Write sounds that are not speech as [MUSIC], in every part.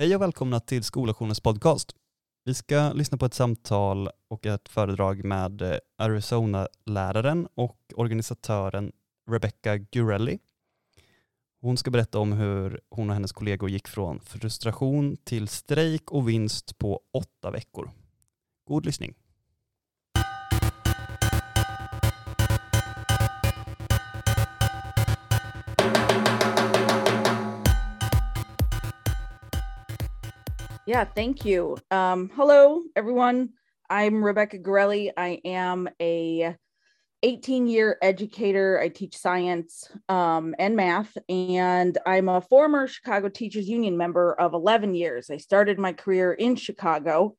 Hej och välkomna till Skolaktionens podcast. Vi ska lyssna på ett samtal och ett föredrag med eh, Arizona-läraren och organisatören Rebecca Gurelli. Hon ska berätta om hur hon och hennes kollegor gick från frustration till strejk och vinst på åtta veckor. God lyssning. Yeah, thank you. Um, hello, everyone. I'm Rebecca Garelli. I am a 18 year educator. I teach science um, and math, and I'm a former Chicago Teachers Union member of 11 years. I started my career in Chicago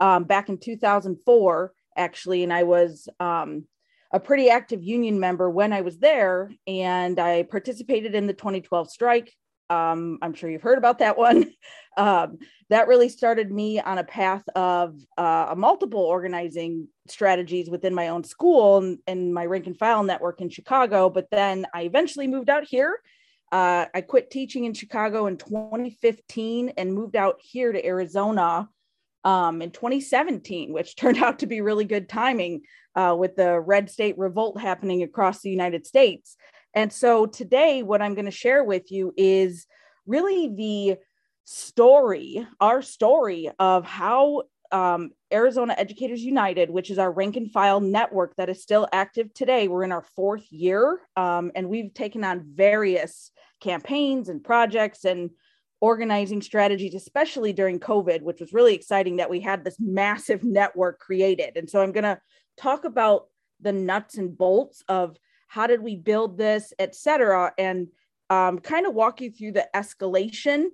um, back in 2004, actually, and I was um, a pretty active union member when I was there, and I participated in the 2012 strike. Um, I'm sure you've heard about that one. [LAUGHS] Um, that really started me on a path of uh, multiple organizing strategies within my own school and, and, my rank and file network in Chicago. But then I eventually moved out here. Uh, I quit teaching in Chicago in 2015 and moved out here to Arizona um, in 2017, which [LAUGHS] turned out to be really good timing uh, with the red state revolt happening across the United States. And so today, what I'm going to share with you is really the story, our story of how um, Arizona Educators United, which is our rank and file network that is still active today. We're in our fourth year, um, and we've taken on various campaigns and projects and organizing strategies, especially during COVID, which was really exciting that we had this massive [LAUGHS] network created. And so I'm going to talk about the nuts and bolts of how did we build this, et cetera, and um, kind of walk you through the escalation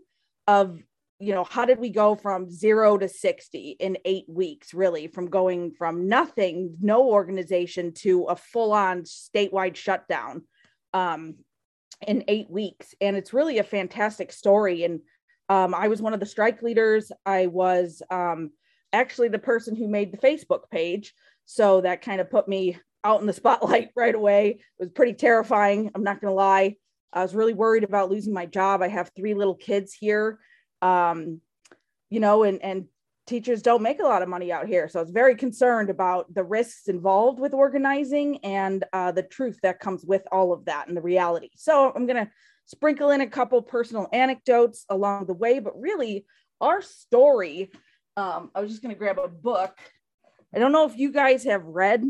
of you know how did we go from zero to 60 in eight weeks really from going from nothing no organization to a full-on statewide shutdown um, in eight weeks. And it's really a fantastic story. And um, i was one of the strike leaders. I was um, actually the person who made the facebook page. So that kind of put me out in the spotlight [LAUGHS] right away it was pretty terrifying i'm not going to lie I was really worried about losing my job. I have three little kids here, um, you know, and, and teachers don't make a lot of money out here. So I was very concerned about the risks involved with organizing and uh, the truth that comes with all of that and the reality. So I'm going to sprinkle in a couple personal anecdotes along the way, but really our story. Um, I was just going to grab a book. I don't know if you guys have read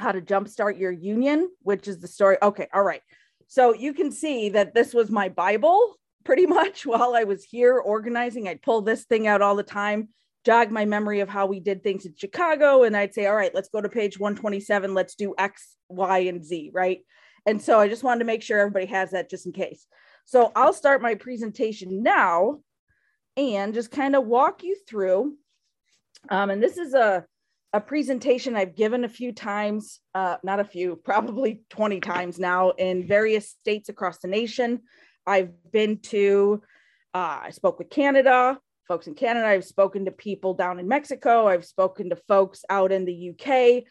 How to Jumpstart Your Union, which is the story. Okay, all right. So you can see that this was my Bible pretty [LAUGHS] much while I was here organizing. I'd pull this thing out all the time, jog my memory of how we did things in Chicago. And I'd say, all right, let's go to page 127. Let's do X, Y, and Z, right? And so I just wanted to make sure everybody has that just in case. So I'll start my presentation now and just kind of walk you through. Um, and this is a a presentation I've given a few times, uh, not a few, [LAUGHS] probably 20 times now in various states across the nation. I've been to, uh, I spoke with Canada, folks in Canada. I've spoken to people down in Mexico. I've spoken to folks out in the UK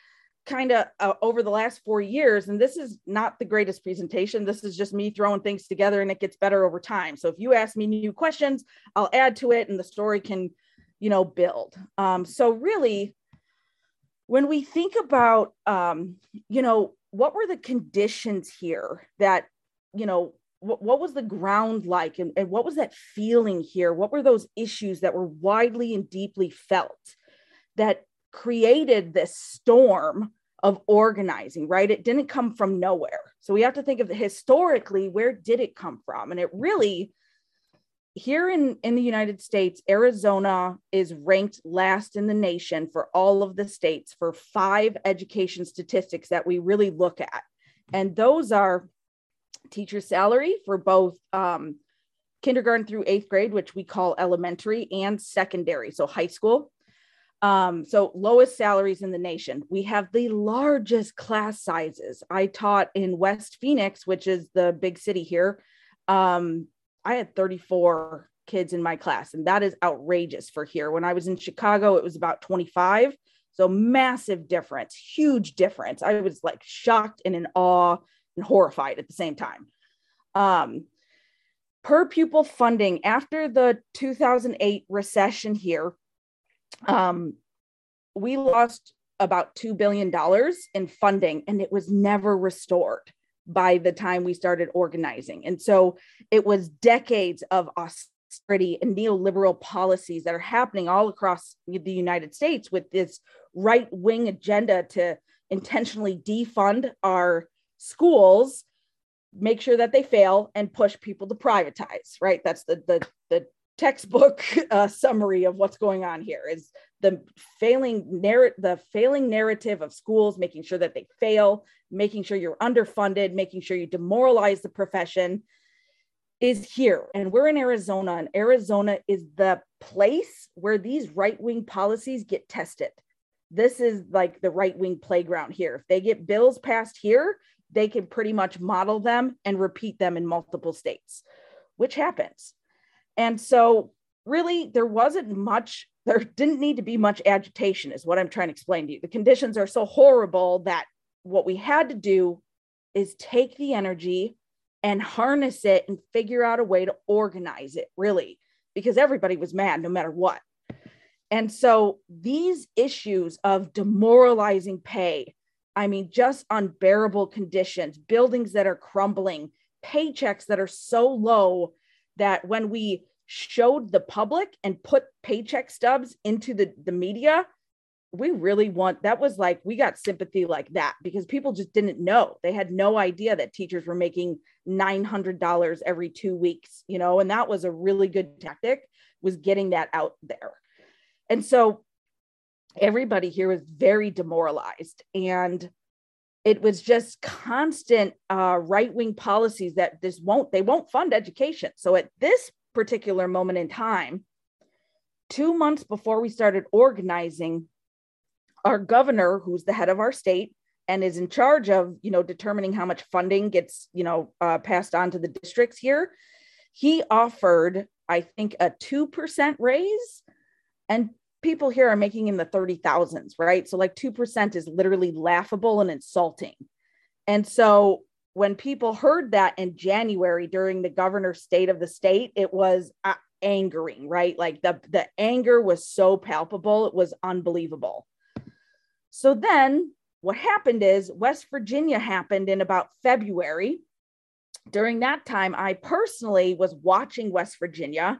kind of uh, over the last four years. And this is not the greatest presentation. This is just me throwing things together and it gets better over time. So if you ask me new questions, I'll add to it and the story can, you know, build. Um, so really, when we think about um, you know what were the conditions here that you know what, what was the ground like and, and what was that feeling here? What were those issues that were widely and deeply felt that created this storm of organizing right? It didn't come from nowhere. So we have to think of historically where did it come from? And it really here in, in the United States, Arizona is ranked last in the nation for all of the states for five education statistics that we really look at. And those are teacher salary for both um, kindergarten through eighth grade, which we call elementary, and secondary, so high school. Um, so lowest salaries in the nation. We have the largest class sizes. I taught in West Phoenix, which is the big city here. Um, I had 34 kids in my class, and that is outrageous for here. When I was in Chicago, it was about 25. So massive difference, huge difference. I was like shocked and in awe and horrified at the same time. Um, per pupil funding after the 2008 recession here, um, we lost about $2 billion in funding and it was never restored by the time we started organizing. And so it was decades of austerity and neoliberal policies that are happening all across the United States with this right wing agenda to intentionally defund our schools make sure that they fail and push people to privatize right that's the the, the textbook [LAUGHS] uh, summary of what's going on here is the failing narrative the failing narrative of schools making sure that they fail making sure you're underfunded making sure you demoralize the profession is here and we're in arizona and arizona is the place where these right-wing policies get tested this is like the right-wing playground here if they get bills passed here they can pretty much model them and repeat them in multiple states, which happens. And so, really, there wasn't much, there didn't need to be much agitation, is what I'm trying to explain to you. The conditions are so horrible that what we had to do is take the energy and harness it and figure out a way to organize it, really, because everybody was mad no matter what. And so, these issues of demoralizing pay, I mean, just unbearable conditions, buildings that are crumbling, paychecks that are so low that when we showed the public and put paycheck stubs into the, the media, we really want that was like we got sympathy like that because people just didn't know. They had no idea that teachers were making $900 every 2 weeks, you know, and that was a really good tactic was getting that out there. And so everybody here was very demoralized and it was just constant uh, right-wing policies that this won't they won't fund education so at this particular moment in time two months before we started organizing our governor who's the head of our state and is in charge of you know determining how much funding gets you know uh, passed on to the districts here he offered i think a 2% raise and people here are making in the 30,000s, right? So like 2% is literally laughable and insulting. And so when people heard that in January during the governor's state of the state, it was uh, angering, right? Like the, the anger was so palpable, it was unbelievable. So then what happened is West Virginia happened in about February. During that time, I personally was watching West Virginia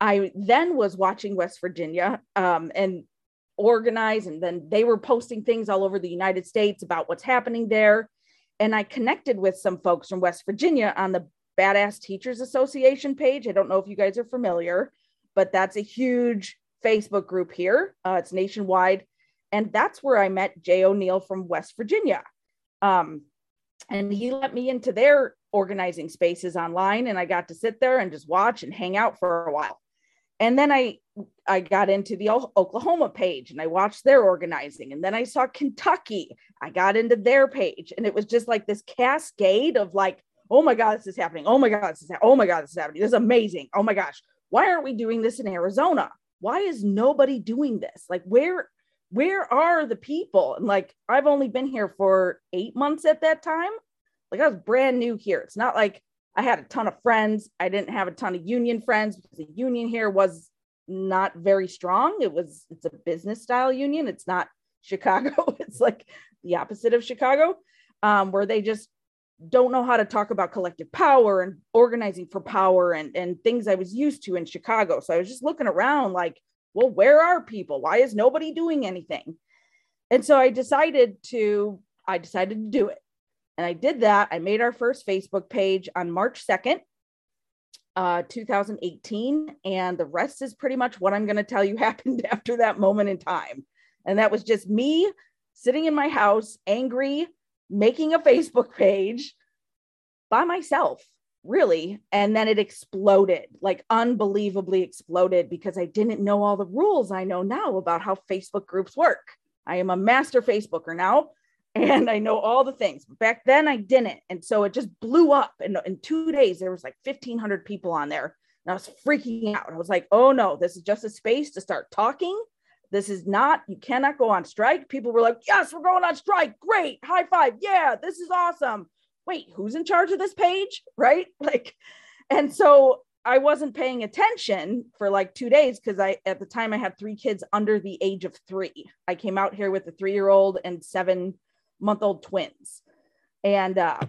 I then was watching West Virginia um, and organize, and then they were posting things all over the United States about what's happening there. And I connected with some folks from West Virginia on the Badass Teachers Association page. I don't know if you guys are familiar, but that's a huge Facebook group here. Uh, it's nationwide. And that's where I met Jay O'Neal from West Virginia. Um, and he let me into their organizing spaces online, and I got to sit there and just watch and hang out for a while. And then i i got into the oklahoma page and i watched their organizing. And then i saw kentucky. I got into their page and it was just like this cascade of like oh my god this is happening. Oh my god this is ha- oh my god this is happening. This is amazing. Oh my gosh. Why aren't we doing this in arizona? Why is nobody doing this? Like where where are the people and like i've only been here for eight months at that time like i was brand new here it's not like I had a ton of friends. I didn't have a ton of union friends because the union here was not very strong. It was it's a business style union. It's not [LAUGHS] Chicago. it's like the opposite of Chicago, um, where they just don't know how to talk about collective power and organizing for power and and things I was used to in Chicago. So I was just looking around like, well, where are people? Why is nobody doing anything? And so I decided to I decided to do it. And I did that. I made our first Facebook page on March 2nd, uh, 2018. And the rest is pretty much what I'm going to tell you [LAUGHS] happened after that moment in time. And that was just me sitting in my house, angry, making a Facebook page by myself, really. And then it exploded, like unbelievably exploded because I didn't know all the rules I know now about how Facebook groups work. I am a master Facebooker now and I know all the things. Back then I didn't. And so it just blew up. And in two days, there was like 1,500 people on there. And I was freaking out. I was like, oh no, this is just a space to start talking. This is not, you cannot go on strike. People were like, yes, we're going on strike. Great. High five. Yeah, this is awesome. Wait, who's in charge of this page? [LAUGHS] Right. Like, and so I wasn't paying attention for like two days because I, at the time, I had three kids under the age of three. I came out here with a three year old and seven month old twins. And uh,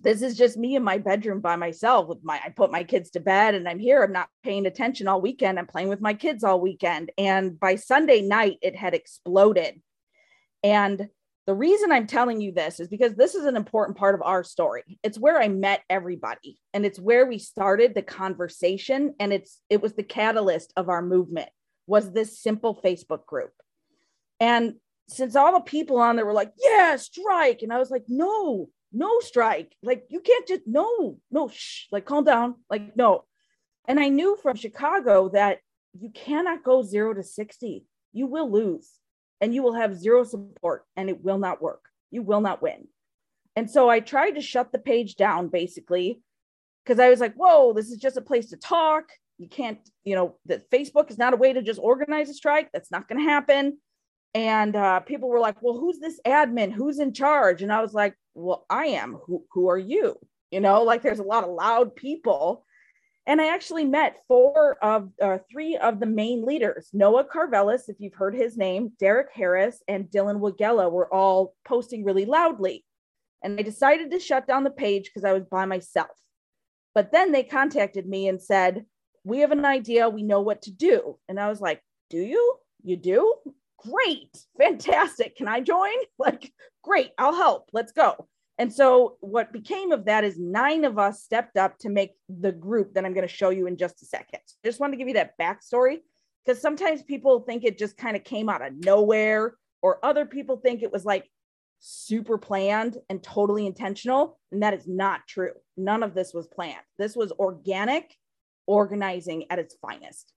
this is just me in my bedroom by myself with my, I put my kids to bed and I'm here. I'm not paying attention all weekend. I'm playing with my kids all weekend. And by Sunday night, it had exploded. And the reason I'm telling you this is because this is an important part of our story. It's where I met everybody and it's where we started the conversation and it's it was the catalyst of our movement was this simple Facebook group. And since all the people on there were like, "Yeah, strike." And I was like, "No, no strike. Like you can't just no, no, shh, like calm down. Like no." And I knew from Chicago that you cannot go 0 to 60. You will lose and you will have zero support and it will not work. You will not win. And so I tried to shut the page down basically because I was like, whoa, this is just a place to talk. You can't, you know, that Facebook is not a way to just organize a strike. That's not going to happen. And uh, people were like, well, who's this admin? Who's in charge? And I was like, well, I am. Who, who are you? You know, like there's a lot of loud people and I actually met four of uh, three of the main leaders. Noah Karvelis, if you've heard his name, Derek Harris, and Dylan Wegela were all posting really loudly. And I decided to shut down the page because I was by myself. But then they contacted me and said, We have an idea. We know what to do. And I was like, Do you? You do? Great. Fantastic. Can I join? [LAUGHS] Like, great. I'll help. Let's go. And so what became of that is nine of us stepped up to make the group that I'm going to show you in just a second. I just wanted to give you that backstory because sometimes people think it just kind of came out of nowhere, or other people think it was like super planned and totally intentional. And that is not true. None of this was planned. This was organic organizing at its finest.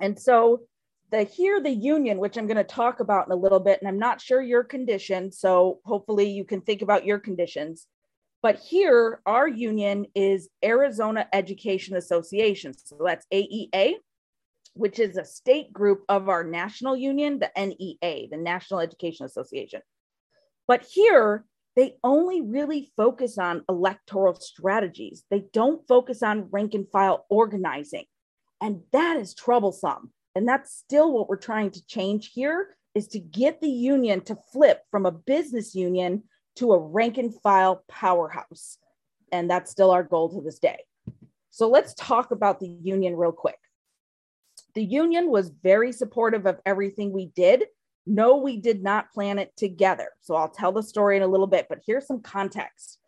And so the here the union which i'm going to talk about in a little bit and i'm not sure your condition so hopefully you can think about your conditions. But here our union is arizona education association so that's aea which is a state group of our national union the nea the national education association. But here they only really focus on electoral strategies. They don't focus on rank and file organizing. And that is troublesome and that's still what we're trying to change here is to get the union to flip from a business union to a rank and file powerhouse. And that's still our goal to this day. So let's talk about the union real quick. The union was very supportive of everything we did. No, we did not plan it together. So I'll tell the story in a little bit, but here's some context.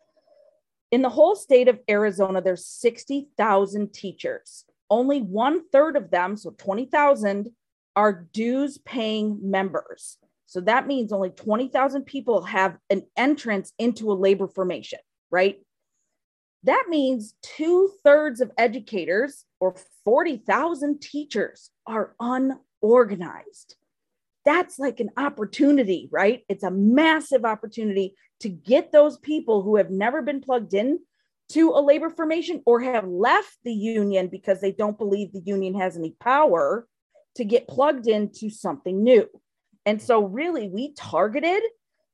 In the whole state of Arizona, there's 60,000 teachers only one third of them, so 20,000, are dues paying members. So that means only 20,000 people have an entrance into a labor formation, right? That means two thirds of educators or 40,000 teachers are unorganized. That's like an opportunity, right? It's a massive opportunity to get those people who have never been plugged in to a labor formation or have left the union because they don't believe the union has any power to get plugged into something new. And so, really, we targeted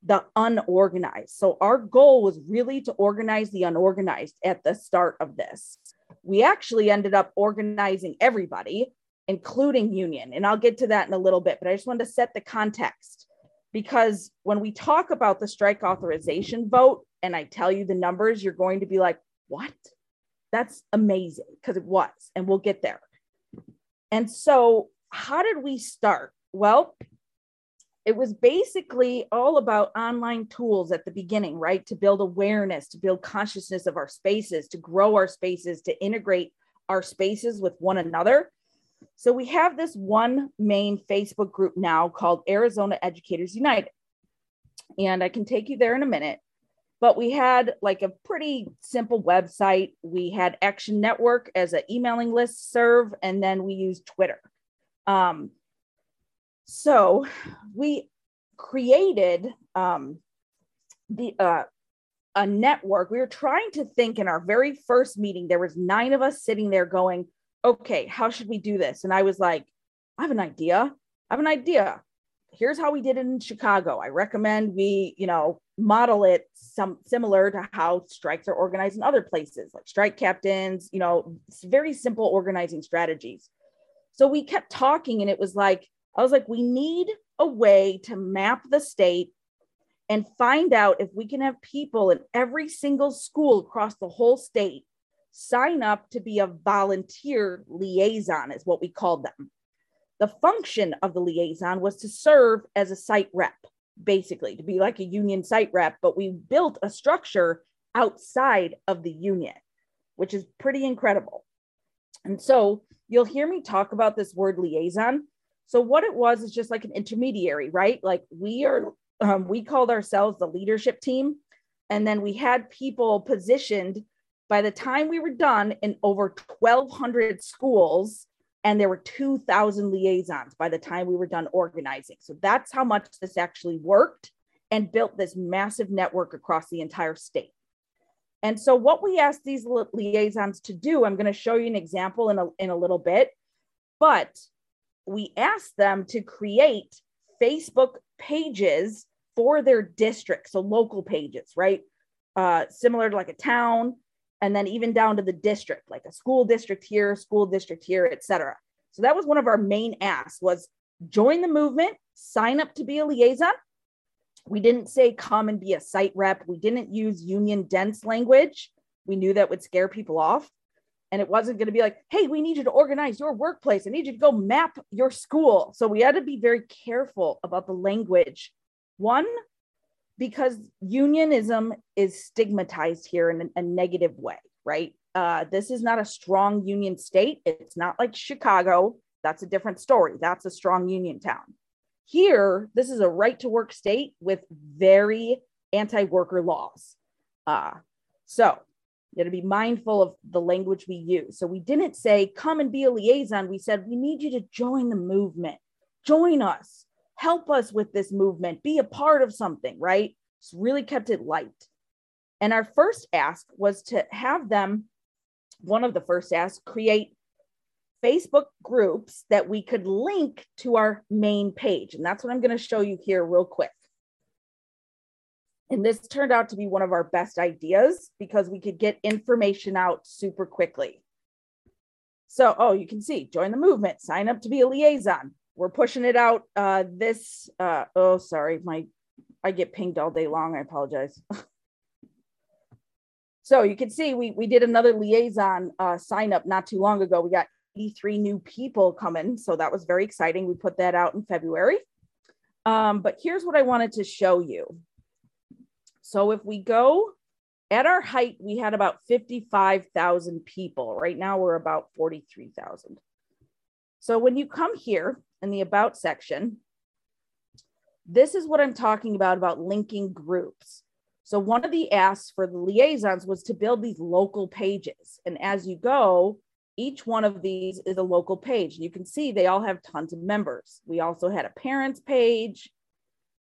the unorganized. So, our goal was really to organize the unorganized at the start of this. We actually ended up organizing everybody, including union. And I'll get to that in a little bit, but I just wanted to set the context because when we talk about the strike authorization vote, and I tell you the numbers, you're going to be like, what? That's amazing because it was, and we'll get there. And so, how did we start? Well, it was basically all about online tools at the beginning, right? To build awareness, to build consciousness of our spaces, to grow our spaces, to integrate our spaces with one another. So we have this one main Facebook group now called Arizona Educators United. And I can take you there in a minute but we had like a pretty simple website. We had Action Network as an emailing list serve, and then we used Twitter. Um, so we created um, the uh, a network. We were trying to think in our very first meeting. There was nine of us sitting there going, "Okay, how should we do this?" And I was like, "I have an idea. I have an idea. Here's how we did it in Chicago. I recommend we, you know, model it some similar to how strikes are organized in other places, like strike captains, you know, very simple organizing strategies. So we kept talking, and it was like, I was like, we need a way to map the state and find out if we can have people in every single school across the whole state sign up to be a volunteer liaison, is what we called them. The function of the liaison was to serve as a site rep, basically, to be like a union site rep, but we built a structure outside of the union, which is pretty incredible. And so you'll hear me talk about this word liaison. So, what it was is just like an intermediary, right? Like we are, um, we called ourselves the leadership team. And then we had people positioned by the time we were done in over 1,200 schools, and there were 2,000 liaisons by the time we were done organizing. So that's how much this actually worked and built this massive network across the entire state. And so, what we asked these liaisons to do, I'm going to show you an example in a, in a little bit, but we asked them to create Facebook pages for their district, so local pages, right? Uh, similar to like a town, and then even down to the district, like a school district here, school district here, etc. So that was one of our main asks was join the movement, sign up to be a liaison. We didn't say come and be a site rep. We didn't use union dense language. We knew that would scare people off. And it wasn't going to be like, hey, we need you to organize your workplace. I need you to go map your school. So we had to be very careful about the language. One, because unionism is stigmatized here in a, negative way, right? Uh, this is not a strong union state. It's not like Chicago. That's a different story. That's a strong union town. Here, this is a right to work state with very anti worker laws. Uh, so you got to be mindful of the language we use. So we didn't say, come and be a liaison. We said, we need you to join the movement, join us help us with this movement, be a part of something, right? So really kept it light. And our first ask was to have them, one of the first asks, create Facebook groups that we could link to our main page. And that's what I'm going to show you here real quick. And this turned out to be one of our best ideas because we could get information out super quickly. So, oh, you can see join the movement, sign up to be a liaison, we're pushing it out uh this uh oh sorry my i get pinged all day long i apologize. [LAUGHS] So you can see we we did another liaison uh sign up not too long ago. We got 83 new people coming so that was very exciting. We put that out in february. Um but here's what i wanted to show you. So if we go at our height we had about 55,000 people. Right now we're about 43,000 so when you come here in the About section, this is what I'm talking about about linking groups. So one of the asks for the liaisons was to build these local pages. And as you go, each one of these is a local page. You can see they all have tons of members. We also had a parents page.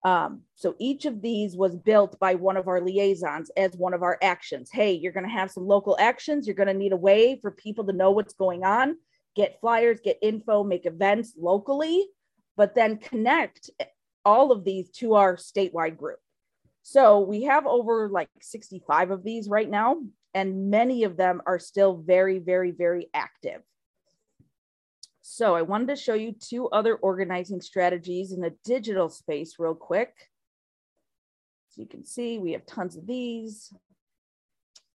Um, so each of these was built by one of our liaisons as one of our actions. Hey, you're going to have some local actions. You're going to need a way for people to know what's going on get flyers, get info, make events locally, but then connect all of these to our statewide group. So we have over like 65 of these right now, and many of them are still very, very, very active. So I wanted to show you two other organizing strategies in the digital space real quick. So you can see we have tons of these.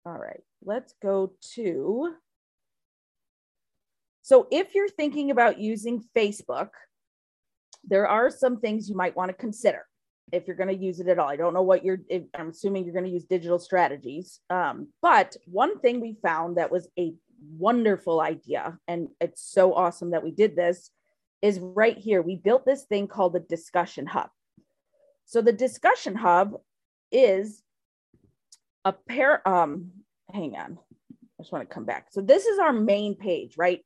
All right, let's go to so if you're thinking about using Facebook, there are some things you might want to consider if you're going to use it at all. I don't know what you're, I'm assuming you're going to use digital strategies. Um, but one thing we found that was a wonderful idea, and it's so awesome that we did this, is right here. We built this thing called the Discussion Hub. So the Discussion Hub is a pair, um, hang on. I just want to come back. So this is our main page, right?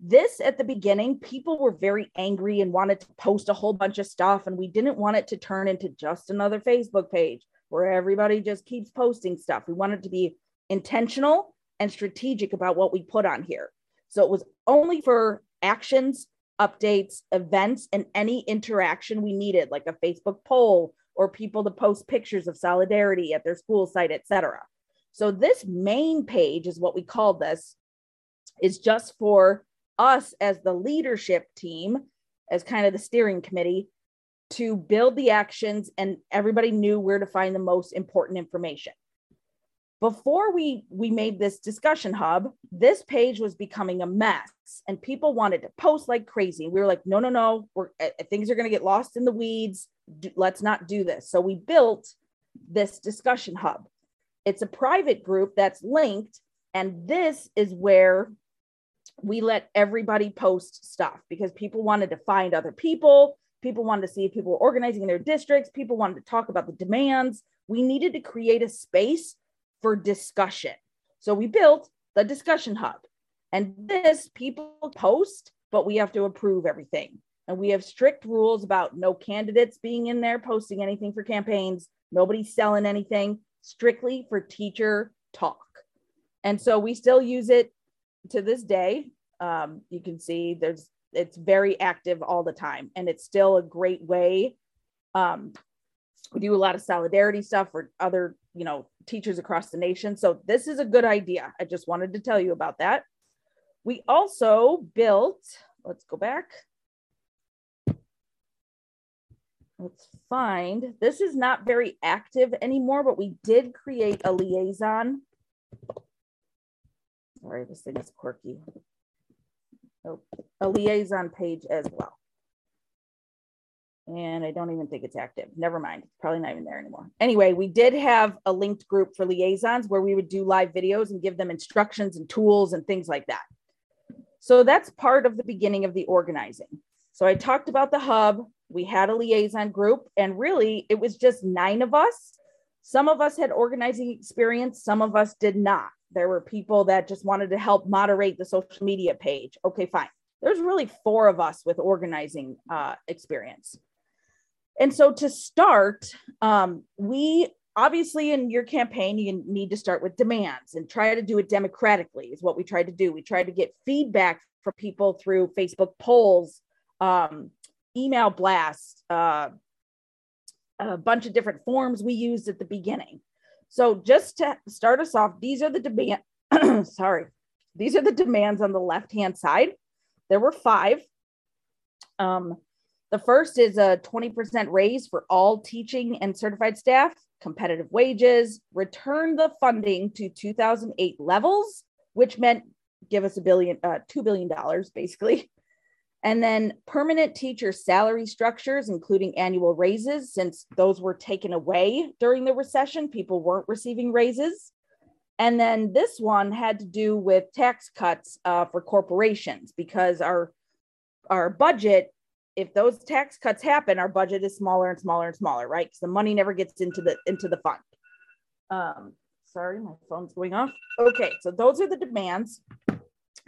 This at the beginning, people were very angry and wanted to post a whole bunch of stuff, and we didn't want it to turn into just another Facebook page where everybody just keeps posting stuff. We wanted to be intentional and strategic about what we put on here. So it was only for actions, updates, events, and any interaction we needed, like a Facebook poll or people to post pictures of solidarity at their school site, etc. So this main page is what we call this is just for us as the leadership team, as kind of the steering committee to build the actions and everybody knew where to find the most important information. Before we we made this discussion hub this page was becoming a mess and people wanted to post like crazy. We were like no no no we're uh, things are going to get lost in the weeds. Do, let's not do this. So we built this discussion hub. It's a private group that's linked and this is where we let everybody post stuff because people wanted to find other people people wanted to see if people were organizing in their districts people wanted to talk about the demands we needed to create a space for discussion. So we built the discussion hub. And this people post, but we have to approve everything. And we have strict rules about no candidates being in there posting anything for campaigns, nobody selling anything, strictly for teacher talk. And so we still use it to this day. Um, you can see there's it's very active all the time, and it's still a great way um, we do a lot of solidarity stuff for other you know teachers across the nation. So this is a good idea. I just wanted to tell you about that. We also built let's go back. Let's find this is not very active anymore but we did create a liaison sorry this thing is quirky oh, a liaison page as well and I don't even think it's active. Never mind. It's probably not even there anymore. Anyway, we did have a linked group for liaisons where we would do live videos and give them instructions and tools and things like that. So that's part of the beginning of the organizing. So I talked about the hub. We had a liaison group, and really it was just nine of us. Some of us had organizing experience, some of us did not. There were people that just wanted to help moderate the social media page. Okay, fine. There's really four of us with organizing uh, experience. And so to start, um, we obviously in your campaign, you need to start with demands and try to do it democratically, is what we tried to do. We tried to get feedback from people through Facebook polls, um, email blasts, uh, a bunch of different forms we used at the beginning. So just to start us off, these are the demand. [CLEARS THROAT] sorry, these are the demands on the left hand side. There were five. Um, the first is a 20% raise for all teaching and certified staff, competitive wages, return the funding to 2008 levels, which meant give us a billion, uh, $2 billion basically. And then permanent teacher salary structures, including annual raises, since those were taken away during the recession, people weren't receiving raises. And then this one had to do with tax cuts uh, for corporations because our our budget if those tax cuts happen, our budget is smaller and smaller and smaller, right? Because the money never gets into the into the fund. Um, sorry, my phone's going off. Okay, so those are the demands,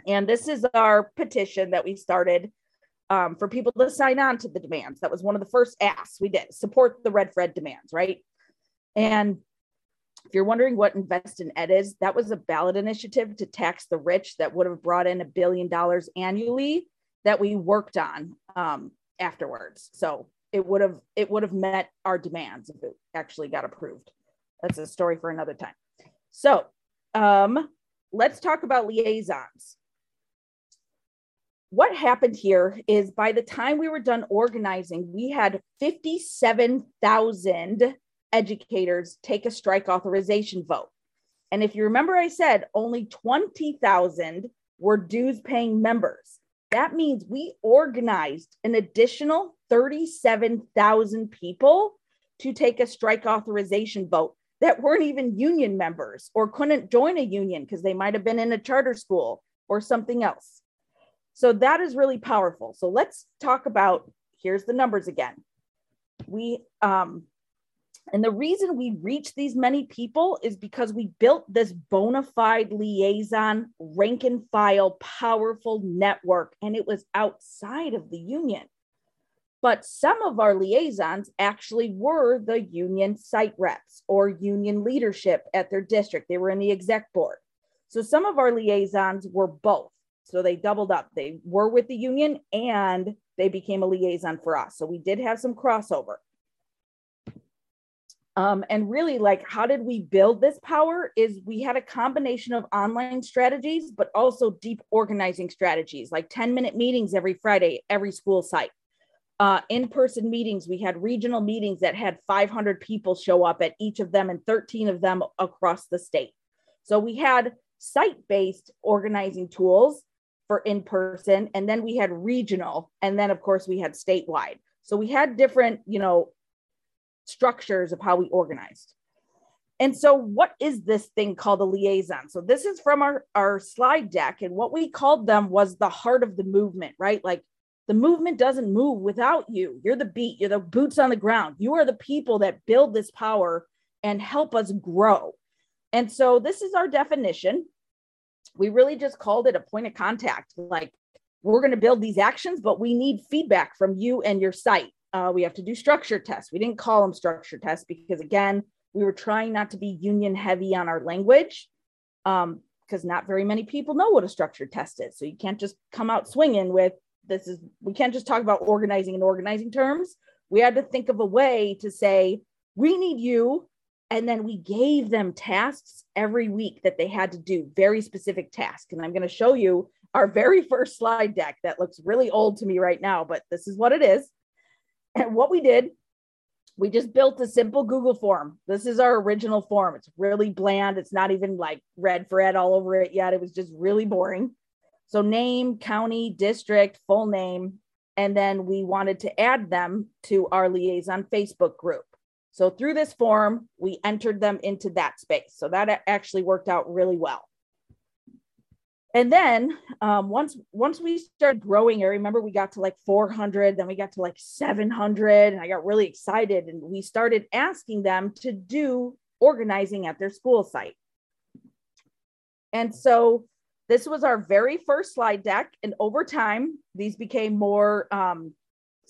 and this is our petition that we started um, for people to sign on to the demands. That was one of the first asks we did: support the Red for Ed demands, right? And if you're wondering what Invest in Ed is, that was a ballot initiative to tax the rich that would have brought in a billion dollars annually that we worked on um, afterwards. So it would have it would have met our demands if it actually got approved. That's a story for another time. So um, let's talk about liaisons. What happened here is by the time we were done organizing, we had 57,000 educators take a strike authorization vote. And if you remember, I said only 20,000 were dues paying members. That means we organized an additional 37,000 people to take a strike authorization vote that weren't even union members or couldn't join a union because they might have been in a charter school or something else. So that is really powerful. So let's talk about here's the numbers again. We um, and the reason we reach these many people is because we built this bona fide liaison, rank and file, powerful network, and it was outside of the union. But some of our liaisons actually were the union site reps or union leadership at their district. They were in the exec board. So some of our liaisons were both. So they doubled up. They were with the union and they became a liaison for us. So we did have some crossover. Um, and really, like, how did we build this power? Is we had a combination of online strategies, but also deep organizing strategies, like 10 minute meetings every Friday, every school site. Uh, in person meetings, we had regional meetings that had 500 people show up at each of them and 13 of them across the state. So we had site based organizing tools for in person, and then we had regional, and then, of course, we had statewide. So we had different, you know, structures of how we organized. And so, what is this thing called a liaison? So, this is from our, our slide deck. And what we called them was the heart of the movement, right? Like the movement doesn't move without you. You're the beat, you're the boots on the ground. You are the people that build this power and help us grow. And so, this is our definition. We really just called it a point of contact. Like, we're going to build these actions, but we need feedback from you and your site. Uh, we have to do structure tests. We didn't call them structure tests because, again, we were trying not to be union heavy on our language because um, not very many people know what a structure test is. So you can't just come out swinging with this is, we can't just talk about organizing in organizing terms. We had to think of a way to say, we need you. And then we gave them tasks every week that they had to do, very specific tasks. And I'm going to show you our very [LAUGHS] first slide deck that looks really old to me right now, but this is what it is. And what we did, we just built a simple Google form. This is our original form. It's really bland. It's not even like red for ed all over it yet. It was just really boring. So, name, county, district, full name. And then we wanted to add them to our liaison Facebook group. So, through this form, we entered them into that space. So, that actually worked out really well and then um, once once we started growing i remember we got to like 400 then we got to like 700 and i got really excited and we started asking them to do organizing at their school site and so this was our very first slide deck and over time these became more um,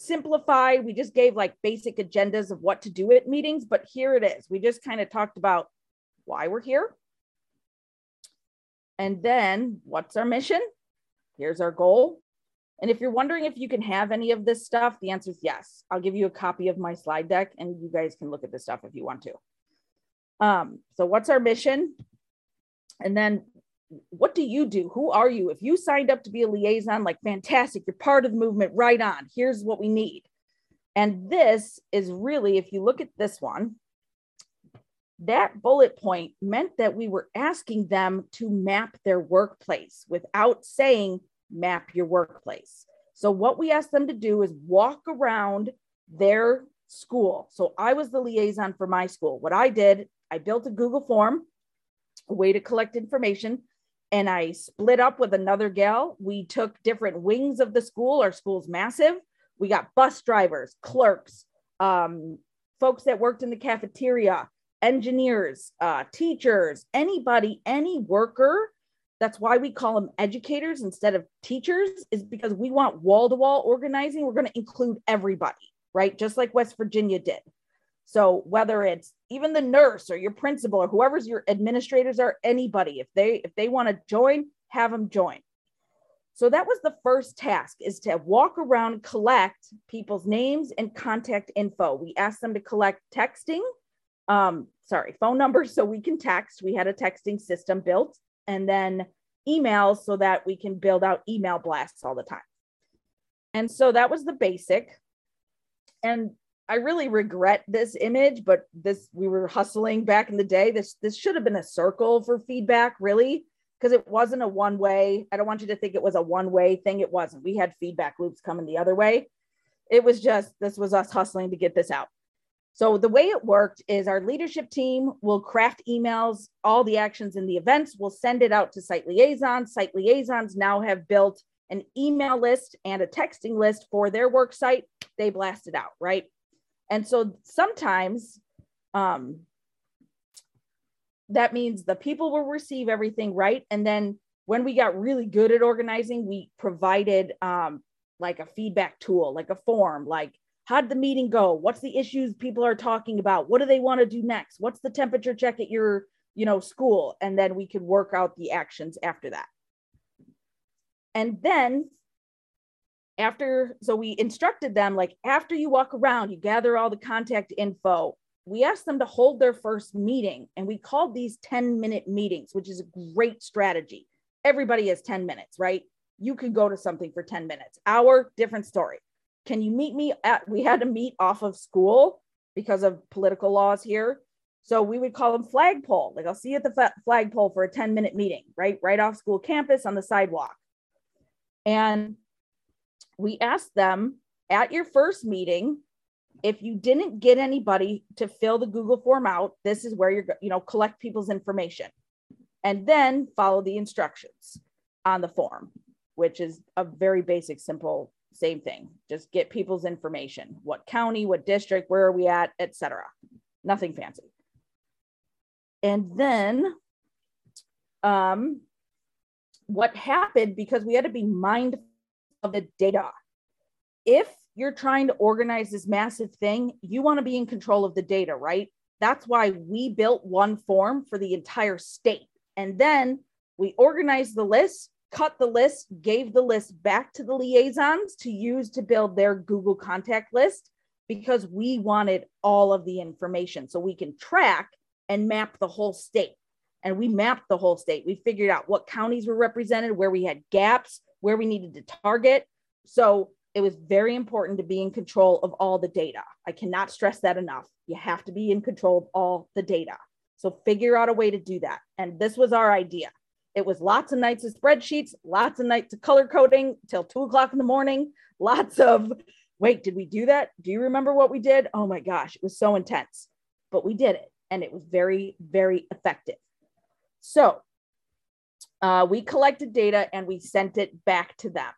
simplified we just gave like basic agendas of what to do at meetings but here it is we just kind of talked about why we're here and then what's our mission? Here's our goal. And if you're wondering if you can have any of this stuff, the answer is yes. I'll give you a copy of my slide deck and you guys can look at this stuff if you want to. Um, so what's our mission? And then what do you do? Who are you? If you signed up to be a liaison, like fantastic, you're part of the movement, right on. Here's what we need. And this is really, if you look at this one, that bullet point meant that we were asking them to map their workplace without saying map your workplace. So, what we asked them to do is walk around their school. So, I was the liaison for my school. What I did, I built a Google form, a way to collect information, and I split up with another gal. We took different wings of the school. Our school's massive. We got bus drivers, clerks, um, folks that worked in the cafeteria, engineers, uh, teachers, anybody, any worker. That's why we call them educators instead of teachers, is because we want wall to wall organizing. We're going to include everybody, right? Just like West Virginia did. So whether it's even the nurse or your principal or whoever's your administrators are, anybody, if they if they want to join, have them join. So that was the first task is to walk around, collect people's names and contact info. We asked them to collect texting, um, sorry, phone numbers so we can text. We had a texting system built, and then emails so that we can build out email blasts all the time. And so that was the basic. And I really regret this image, but this we were hustling back in the day. This this should have been a circle for feedback, really, because it wasn't a one way. I don't want you to think it was a one way thing. It wasn't. We had feedback loops coming the other way. It was just this was us hustling to get this out. So the way it worked is our leadership team will craft emails, all the actions in the events, we'll send it out to site liaisons. Site liaisons now have built an email list and a texting list for their work site. They blast it out, right? And so sometimes um, that means the people will receive everything right. And then when we got really good at organizing, we provided um, like a feedback tool, like a form, like how did the meeting go? What's the issues people are talking about? What do they want to do next? What's the temperature check at your you know school? And then we could work out the actions after that. And then after so we instructed them like after you walk around you gather all the contact info we asked them to hold their first meeting and we called these 10 minute meetings, which is a great strategy. Everybody has 10 minutes, right? You could go to something for 10 minutes. Hour, different story. Can you meet me at, we had to meet off of school because of political laws here. So we would call them flagpole. Like I'll see you at the flagpole for a 10 minute meeting, right? Right off school campus on the sidewalk. And we asked them at your first meeting, if you didn't get anybody to fill the Google form out, this is where you're, you know, collect people's information and then follow the instructions on the form, which is a very basic, simple, same thing. Just get people's information, what county, what district, where are we at, etc. Nothing fancy. And then um, what happened because we had to be mindful of the data. If you're trying to organize this massive thing, you want to be in control of the data, right? That's why we built one form for the entire state. And then we organized the list, cut the list, gave the list back to the liaisons to use to build their Google contact list because we wanted all of the information so we can track and map the whole state. And we mapped the whole state. We figured out what counties were represented, where we had gaps, where we needed to target. So it was very important to be in control of all the data. I cannot stress that enough. You have to be in control of all the data. So figure out a way to do that. And this was our idea. It was lots of nights of spreadsheets, lots of nights of color coding till two o'clock in the morning, lots of, wait, did we do that? Do you remember what we did? Oh my gosh, it was so intense, but we did it and it was very, very effective. So uh, we collected data and we sent it back to them.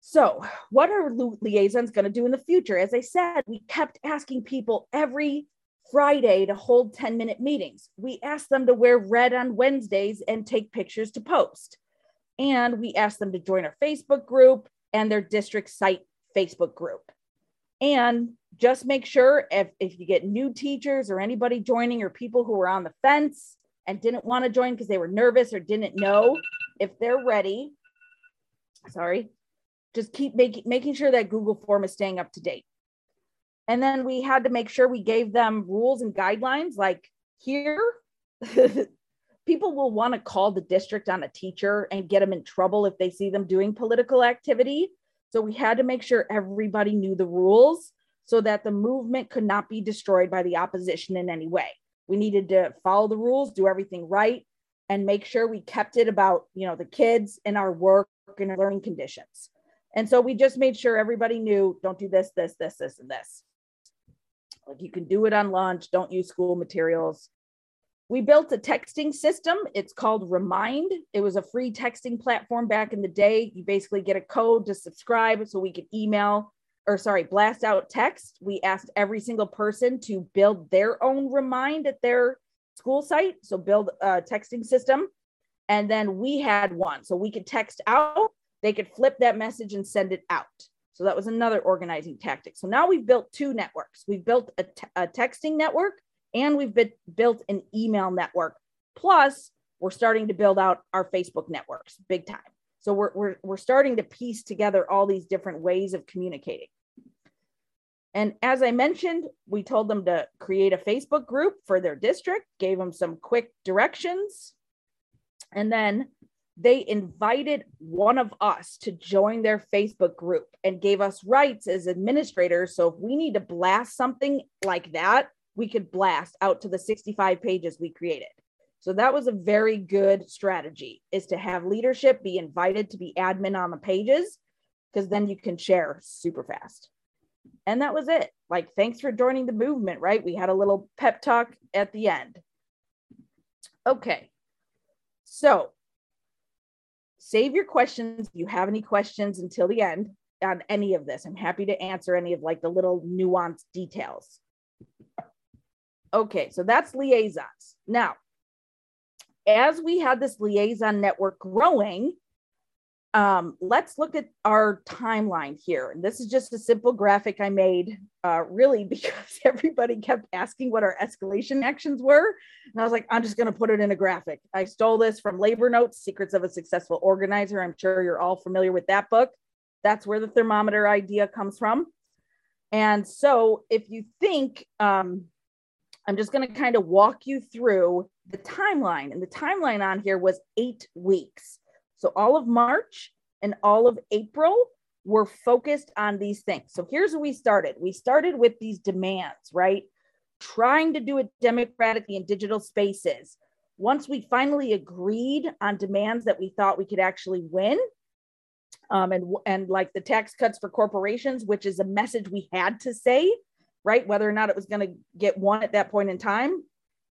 So, what are liaisons going to do in the future? As I said, we kept asking people every Friday to hold 10 minute meetings. We asked them to wear red on Wednesdays and take pictures to post. And we asked them to join our Facebook group and their district site Facebook group. And just make sure if, if you get new teachers or anybody joining or people who are on the fence and didn't want to join because they were nervous or didn't know, if they're ready, sorry, just keep making making sure that Google form is staying up to date. And then we had to make sure we gave them rules and guidelines like here [LAUGHS] people will want to call the district on a teacher and get them in trouble if they see them doing political activity. So we had to make sure everybody knew the rules so that the movement could not be destroyed by the opposition in any way. We needed to follow the rules, do everything right, and make sure we kept it about, you know, the kids and our work and learning conditions. And so we just made sure everybody knew don't do this, this, this, this, and this. Like you can do it on lunch, don't use school materials. We built a texting system. It's called Remind. It was a free texting platform back in the day. You basically get a code to subscribe so we could email or sorry, blast out text. We asked every single person to build their own Remind at their school site. So build a texting system. And then we had one. So we could text out they could flip that message and send it out. So that was another organizing tactic. So now we've built two networks. We've built a, texting network and we've been, built an email network. Plus, we're starting to build out our Facebook networks big time. So we're, we're, we're starting to piece together all these different ways of communicating. And as I mentioned, we told them to create a Facebook group for their district, gave them some quick directions. And then they invited one of us to join their Facebook group and gave us rights as administrators. So if we need to blast something like that, we could blast out to the 65 pages we created. So that was a very good strategy is to have leadership be invited to be admin on the pages because then you can share super fast. And that was it. Like, thanks for joining the movement, right? We had a little pep talk at the end. Okay. So save your questions if you have any questions until the end on any of this. I'm happy to answer any of like the little nuanced details. Okay, so that's liaisons. Now, as we had this liaison network growing, um, let's look at our timeline here. And this is just a simple graphic I made, uh, really, [LAUGHS] because everybody kept asking what our escalation actions were. And I was like, I'm just going to put it in a graphic. I stole this from Labor Notes, Secrets of a Successful Organizer. I'm sure you're all familiar with that book. That's where the thermometer idea comes from. And so if you think, um, I'm just going to kind of walk you through the timeline. And the timeline on here was eight weeks. So all of March and all of April were focused on these things. So here's where we started. We started with these demands, right? Trying to do it democratically in digital spaces. Once we finally agreed on demands that we thought we could actually win, um, and and like the tax cuts for corporations, which is a message we had to say, right? Whether or not it was going to get one at that point in time,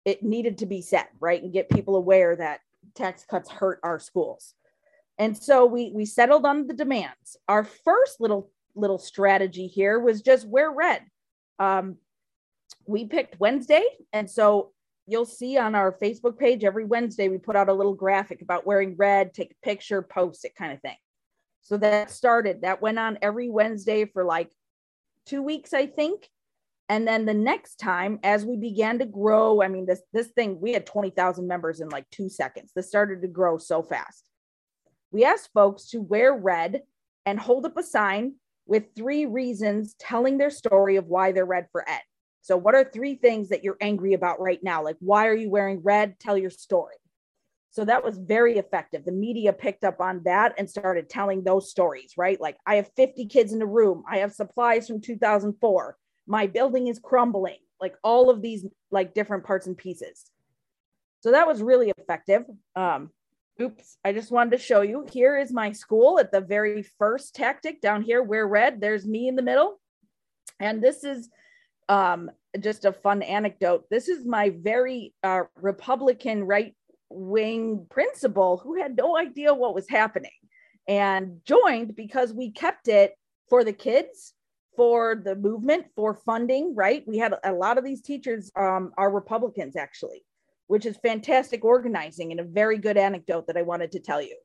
it needed to be said, right, and get people aware that tax cuts hurt our schools. And so we we settled on the demands. Our first little little strategy here was just wear red. Um, we picked Wednesday, and so you'll see on our Facebook page every Wednesday we put out a little graphic about wearing red, take a picture, post it, kind of thing. So that started, that went on every Wednesday for like two weeks, I think. And then the next time, as we began to grow, I mean, this this thing, we had 20,000 members in like two seconds. This started to grow so fast. We asked folks to wear red and hold up a sign with three reasons telling their story of why they're red for Ed. So, what are three things that you're angry about right now? Like, why are you wearing red? Tell your story. So that was very effective. The media picked up on that and started telling those stories, right? Like, I have 50 kids in the room. I have supplies from 2004. My building is crumbling. Like, all of these, like, different parts and pieces. So that was really effective. Um, oops, I just wanted to show you. Here is my school at the very first tactic down here. We're red. There's me in the middle. And this is um, just a fun anecdote. This is my very uh, Republican right wing principal who had no idea what was happening and joined because we kept it for the kids for the movement for funding right? We had a lot of these teachers um, are republicans actually which is fantastic organizing and a very good anecdote that i wanted to tell you.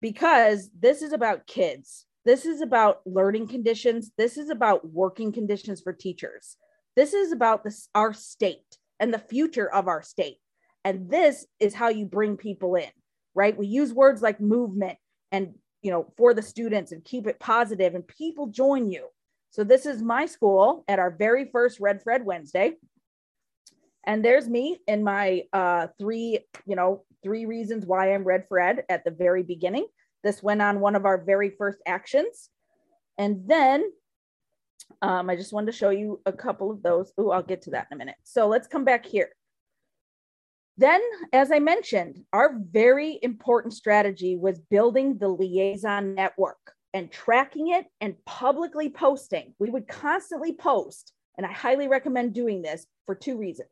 Because this is about kids. This is about learning conditions. This is about working conditions for teachers. This is about this our state and the future of our state. And this is how you bring people in, right? We use words like movement and, you know, for the students and keep it positive and people join you. So this is my school at our very first Red for Ed Wednesday. And there's me in my uh, three, you know, three reasons why I'm Red for Ed at the very beginning. This went on one of our very first actions. And then um, I just wanted to show you a couple of those. Oh, I'll get to that in a minute. So let's come back here. Then, as I mentioned, our very important strategy was building the liaison network and tracking it and publicly posting. We would constantly post, and I highly recommend doing this for two reasons.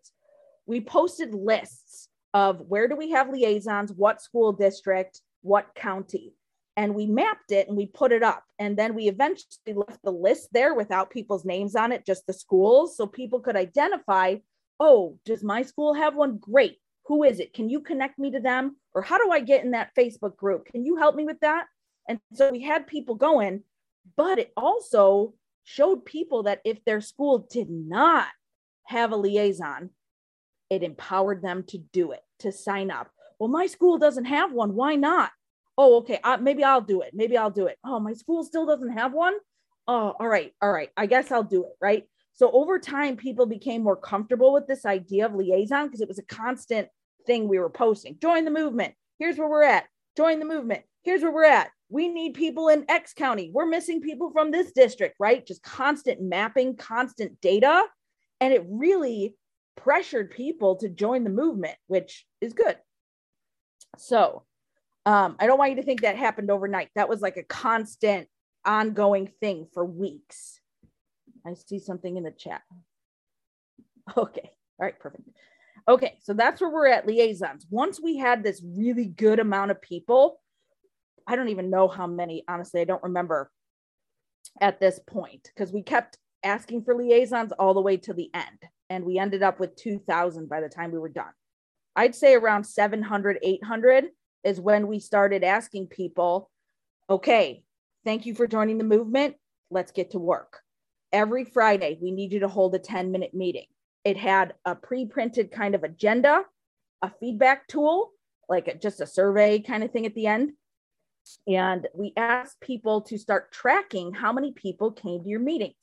We posted lists of where do we have liaisons, what school district, what county, and we mapped it and we put it up. And then we eventually left the list there without people's names on it, just the schools, so people could identify oh, does my school have one? Great who is it? Can you connect me to them? Or how do I get in that Facebook group? Can you help me with that? And so we had people going, but it also showed people that if their school did not have a liaison, it empowered them to do it, to sign up. Well, my school doesn't have one. Why not? Oh, okay. Uh, maybe I'll do it. Maybe I'll do it. Oh, my school still doesn't have one. Oh, all right. All right. I guess I'll do it. Right. So over time, people became more comfortable with this idea of liaison because it was a constant thing we were posting. Join the movement. Here's where we're at. Join the movement. Here's where we're at. We need people in X county. We're missing people from this district, right? Just constant mapping, constant data. And it really pressured people to join the movement, which is good. So um, I don't want you to think that happened overnight. That was like a constant, ongoing thing for weeks. I see something in the chat. [LAUGHS] Okay. All right. Perfect. Okay. So that's where we're at liaisons. Once we had this really good amount of people, I don't even know how many, honestly, I don't remember at this point because we kept asking for liaisons all the way to the end. And we ended up with 2,000 by the time we were done. I'd say around 700, 800 is when we started asking people, okay, thank you for joining the movement. Let's get to work every Friday, we need you to hold a 10 minute meeting. It had a pre printed kind of agenda, a feedback tool, like a, just a survey kind of thing at the end. And we asked people to start tracking how many people came to your meetings,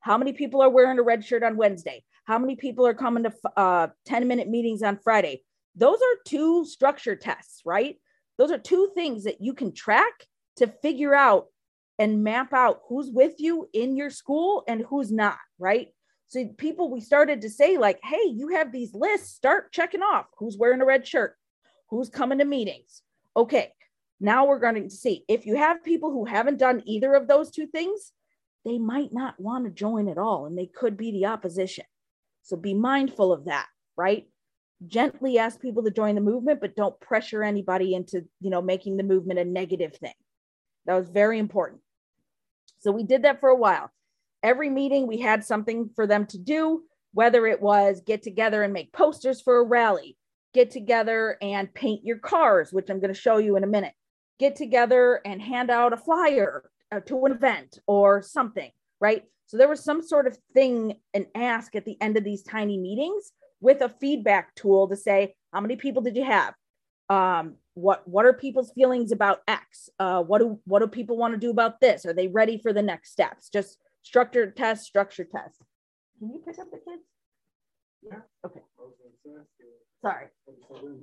How many people are wearing a red shirt on Wednesday? How many people are coming to uh, 10 minute meetings on Friday? Those are two structure tests, right? Those are two things that you can track to figure out and map out who's with you in your school and who's not, right? So people, we started to say like, hey, you have these lists, start checking off who's wearing a red shirt, who's coming to meetings. Okay, now we're going to see if you have people who haven't done either of those two things, they might not want to join at all and they could be the opposition. So be mindful of that, right? Gently ask people to join the movement, but don't pressure anybody into, you know, making the movement a negative thing. That was very important. So we did that for a while. Every meeting we had something for them to do, whether it was get together and make posters for a rally, get together and paint your cars, which I'm going to show you in a minute, get together and hand out a flyer uh, to an event or something, right? So there was some sort of thing, an ask at the end of these tiny meetings with a feedback tool to say, how many people did you have? Um, what what are people's feelings about X? Uh, what do what do people want to do about this? Are they ready for the next steps? Just structure test, structure test. Can you pick up the kids? Yeah. Okay. Sorry.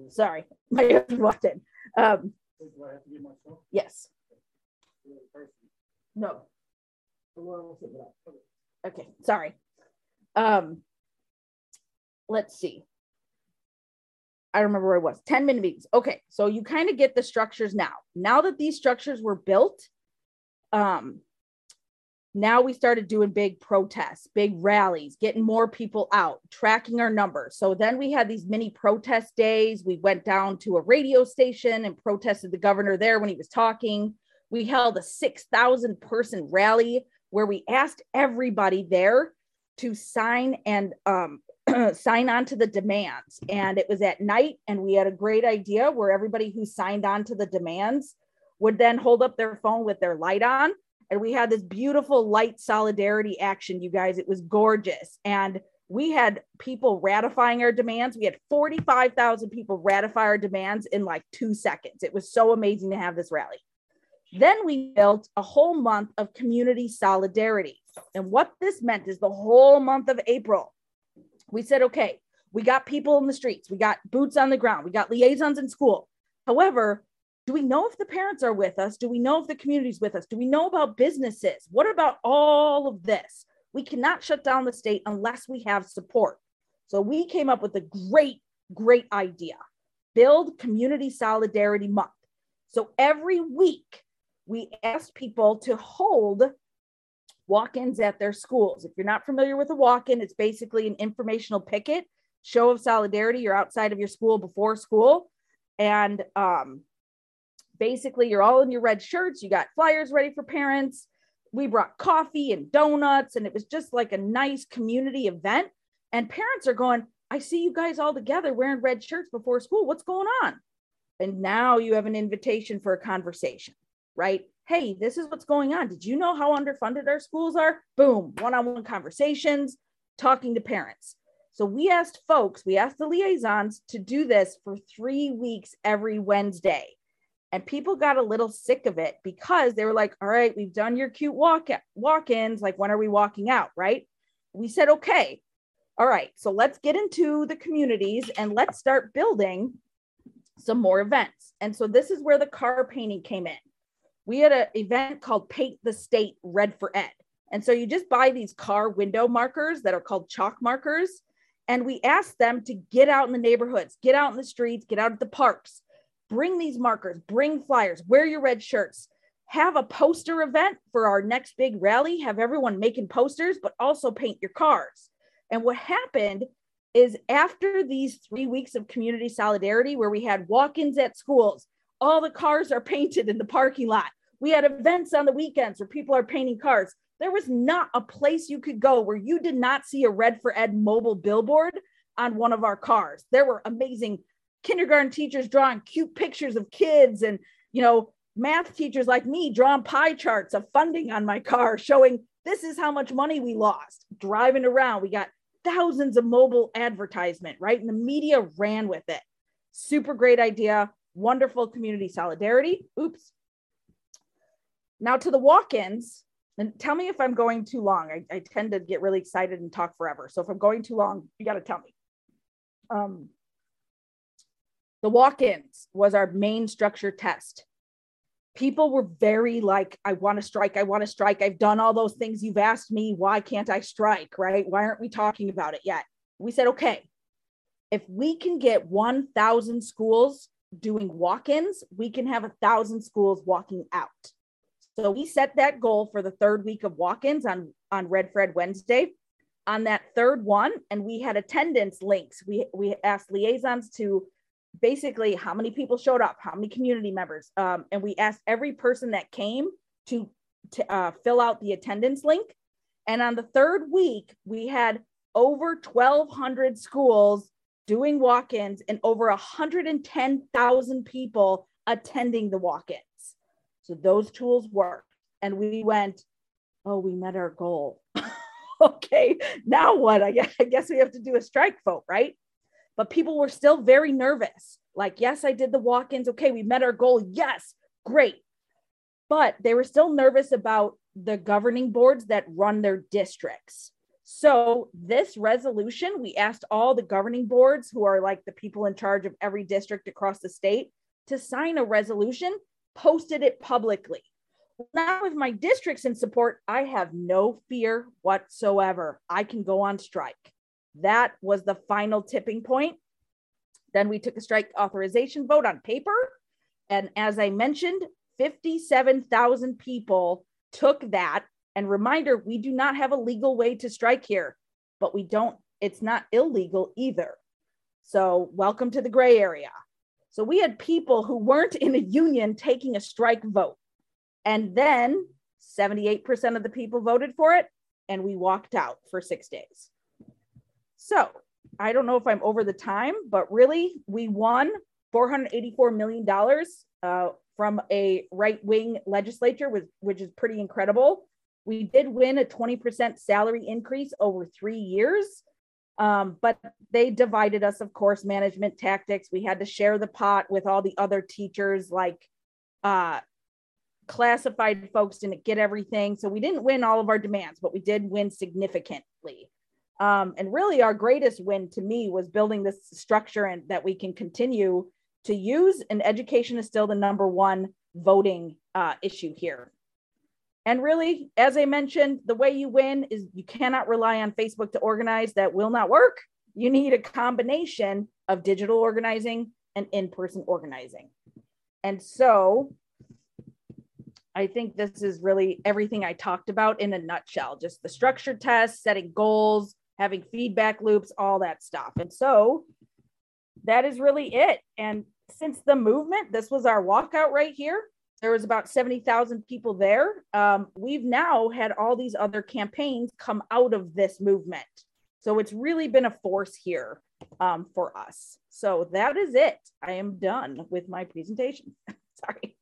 Sorry. [LAUGHS] My husband walked in. Um, yes. No. Okay, sorry. Um, let's see. I remember where it was 10 minute meetings. Okay, so you kind of get the structures now. Now that these structures were built, um, now we started doing big protests, big rallies, getting more people out, tracking our numbers. So then we had these mini protest days. We went down to a radio station and protested the governor there when he was talking. We held a 6,000 person rally where we asked everybody there to sign and um, [CLEARS THROAT] sign on to the demands. And it was at night, and we had a great idea where everybody who signed on to the demands would then hold up their phone with their light on and we had this beautiful light solidarity action you guys. It was gorgeous. And we had people ratifying our demands. We had 45,000 people ratify our demands in like 2 seconds. It was so amazing to have this rally. Then we built a whole month of community solidarity. And what this meant is the whole month of April we said okay we got people in the streets. We got boots on the ground. We got liaisons in school. However do we know if the parents are with us? Do we know if the community's with us? Do we know about businesses? What about all of this? We cannot shut down the state unless we have support. So we came up with a great, great idea build Community Solidarity Month. So every week, we asked people to hold walk ins at their schools. If you're not familiar with a walk in, it's basically an informational picket, show of solidarity. You're outside of your school before school. And um, basically you're all in your red shirts you got flyers ready for parents. We brought coffee and donuts and it was just like a nice community event. And parents are going i see you guys all together wearing red shirts before school. What's going on? And now you have an invitation for a conversation right? Hey this is what's going on. Did you know how underfunded our schools are? Boom one-on-one conversations talking to parents. So we asked folks we asked the liaisons to do this for three weeks every wednesday and people got a little sick of it because they were like all right we've done your cute walk walk-ins like when are we walking out? Right? We said okay. All right. So let's get into the communities and let's start building some more events. And so this is where the car painting came in. We had an event called paint the state red for ed. And so you just buy these car window markers that are called chalk markers and we asked them to get out in the neighborhoods get out in the streets get out at the parks bring these markers, bring flyers, wear your red shirts, have a poster event for our next big rally, have everyone making posters, but also paint your cars. And what happened is after these three weeks of community solidarity, where we had walk ins at schools, all the cars are [LAUGHS] painted in the parking lot. We had events on the weekends where people are painting cars. There was not a place you could go where you did not see a Red for Ed mobile billboard on one of our cars. There were amazing kindergarten teachers drawing cute pictures of kids and you know math teachers like me drawing pie charts of funding on my car showing this is how much money we lost driving around. We got thousands of mobile advertisement right? And the media ran with it. Super great idea. Wonderful community solidarity. Oops. Now to the walk-ins. And tell me if I'm going too long. I, I tend to get really excited and talk forever. So if I'm going too long, you got to tell me. Um, the walk ins was our main structure test. People were very like, I want to strike. I want to strike. I've done all those things you've asked me. Why can't I strike? Right? Why aren't we talking about it yet? We said, okay, if we can get 1,000 schools doing walk ins, we can have a thousand schools walking out. So we set that goal for the third week of walk-ins on on Red for Ed Wednesday. On that third one, and we had attendance links. We we asked liaisons to basically how many people showed up, how many community members, um, and we asked every person that came to to uh, fill out the attendance link. And on the third week, we had over 1,200 schools doing walk-ins and over 110,000 people attending the walk-ins. So those tools worked. And we went, oh, we met our goal. [LAUGHS] okay, now what? I guess, I guess we have to do a strike vote, right? But people were still very nervous. Like, yes, I did the walk ins. Okay, we met our goal. Yes, great. But they were still nervous about the governing boards that run their districts. So, this resolution, we asked all the governing boards, who are like the people in charge of every district across the state, to sign a resolution posted it publicly. Now, with my districts in support, I have no fear whatsoever. I can go on strike. That was the final tipping point. Then we took a strike authorization vote on paper. And as I mentioned, 57,000 people took that. And reminder, we do not have a legal way to strike here, but we don't, it's not illegal either. So, welcome to the gray area. So we had people who weren't in a union taking a strike vote. And then 78% of the people voted for it, and we walked out for six days. So I don't know if I'm over the time, but really, we won $484 million uh, from a right wing legislature, which, which is pretty incredible. We did win a 20% salary increase over three years. Um, but they divided us, of course, management tactics. We had to share the pot with all the other teachers, like uh, classified folks didn't get everything. So we didn't win all of our demands, but we did win significantly. Um, and really, our greatest win to me was building this structure and that we can continue to use. And education is still the number one voting uh, issue here. And really, as I mentioned, the way you win is you cannot rely on Facebook to organize. That will not work. You need a combination of digital organizing and in person organizing. And so I think this is really everything I talked about in a nutshell just the structured test, setting goals, having feedback loops, all that stuff. And so that is really it. And since the movement, this was our walkout right here there was about 70,000 people there. Um, we've now had all these other campaigns come out of this movement. So it's really been a force here um, for us. So that is it. I am done with my presentation. [LAUGHS] Sorry.